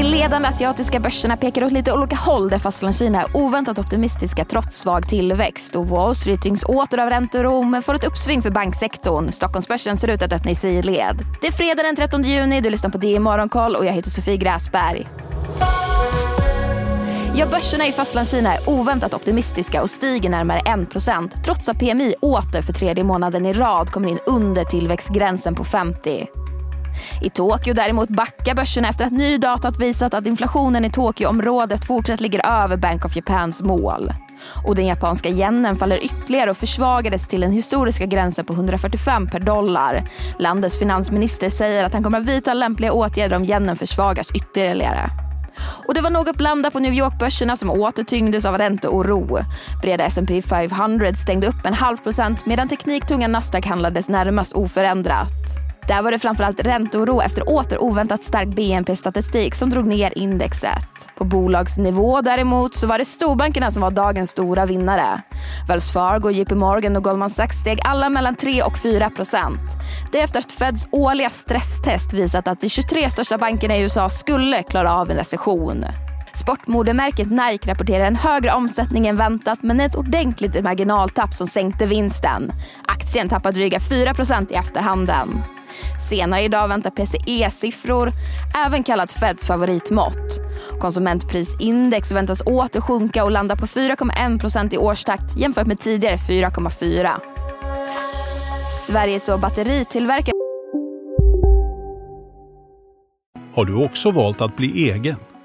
De ledande asiatiska börserna pekar åt lite olika håll där Fastlandskina är oväntat optimistiska trots svag tillväxt. Och Wall Street tyngs åter av ränteoro men får ett uppsving för banksektorn. Stockholmsbörsen ser ut att öppna i sidled. Det är fredag den 13 juni, du lyssnar på DI Morgonkoll och jag heter Sofie Gräsberg. Ja, börserna i Fastlandskina är oväntat optimistiska och stiger närmare 1% trots att PMI åter för tredje månaden i rad kommer in under tillväxtgränsen på 50. I Tokyo däremot backar börserna efter att ny data visat att inflationen i Tokyoområdet fortsatt ligger över Bank of Japans mål. Och den japanska yenen faller ytterligare och försvagades till den historiska gränsen på 145 per dollar. Landets finansminister säger att han kommer att vidta lämpliga åtgärder om yenen försvagas ytterligare. Och det var något blandat på New York-börserna som åter tyngdes av ränteoro. Breda S&P 500 stängde upp en halv procent medan tekniktunga Nasdaq handlades närmast oförändrat. Där var det framförallt ränteoro efter åter oväntat stark BNP-statistik som drog ner indexet. På bolagsnivå däremot så var det storbankerna som var dagens stora vinnare. Wells Fargo, JP Morgan och Goldman Sachs steg alla mellan 3 och 4 procent. Det efter att Feds årliga stresstest visat att de 23 största bankerna i USA skulle klara av en recession. Sportmodemärket Nike rapporterar en högre omsättning än väntat men ett ordentligt marginaltapp som sänkte vinsten. Aktien tappar dryga 4% i efterhanden. Senare idag väntar PCE-siffror, även kallat Feds favoritmått. Konsumentprisindex väntas åter sjunka och landa på 4,1% i årstakt jämfört med tidigare 4,4. Sveriges och batteritillverkare... Har du också valt att bli egen?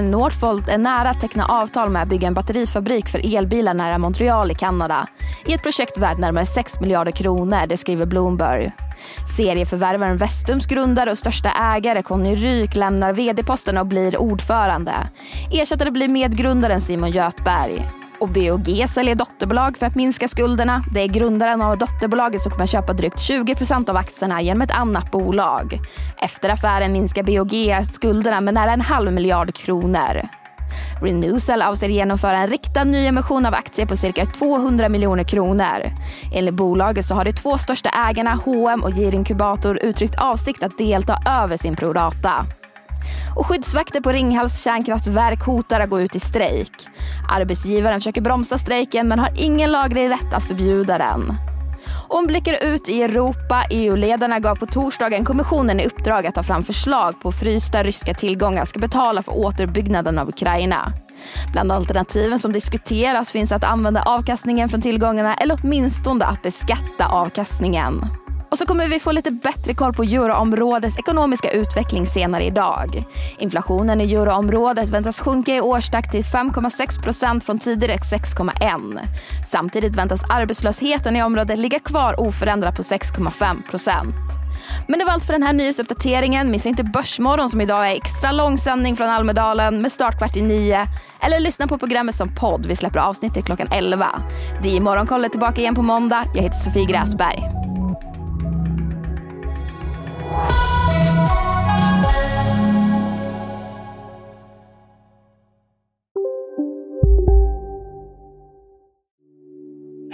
Northvolt är nära att teckna avtal med att bygga en batterifabrik för elbilar nära Montreal i Kanada i ett projekt värt närmare 6 miljarder kronor, det skriver Bloomberg. Serieförvärvaren Vestums grundare och största ägare Conny Ryk lämnar vd-posten och blir ordförande. Ersättare blir medgrundaren Simon Göthberg. Och BOG säljer dotterbolag för att minska skulderna. Det är grundaren av dotterbolaget som kommer köpa drygt 20% av aktierna genom ett annat bolag. Efter affären minskar BOG skulderna med nära en halv miljard kronor. Renewcell avser genomföra en riktad nyemission av aktier på cirka 200 miljoner kronor. Enligt bolaget så har de två största ägarna, H&M och Girinkubator uttryckt avsikt att delta över sin prorata. Och skyddsvakter på Ringhals kärnkraftverk hotar att gå ut i strejk. Arbetsgivaren försöker bromsa strejken men har ingen laglig rätt att förbjuda den. Om blickar ut i Europa. EU-ledarna gav på torsdagen kommissionen i uppdrag att ta fram förslag på frysta ryska tillgångar ska betala för återuppbyggnaden av Ukraina. Bland alternativen som diskuteras finns att använda avkastningen från tillgångarna eller åtminstone att beskatta avkastningen. Och så kommer vi få lite bättre koll på euroområdets ekonomiska utveckling senare idag. Inflationen i euroområdet väntas sjunka i årstakt till 5,6 procent från tidigare 6,1. Samtidigt väntas arbetslösheten i området ligga kvar oförändrad på 6,5 procent. Men det var allt för den här nyhetsuppdateringen. Missa inte Börsmorgon som idag är extra lång sändning från Almedalen med start kvart i nio. Eller lyssna på programmet som podd. Vi släpper avsnittet klockan 11. Det är Morgonkollet tillbaka igen på måndag. Jag heter Sofie Gräsberg.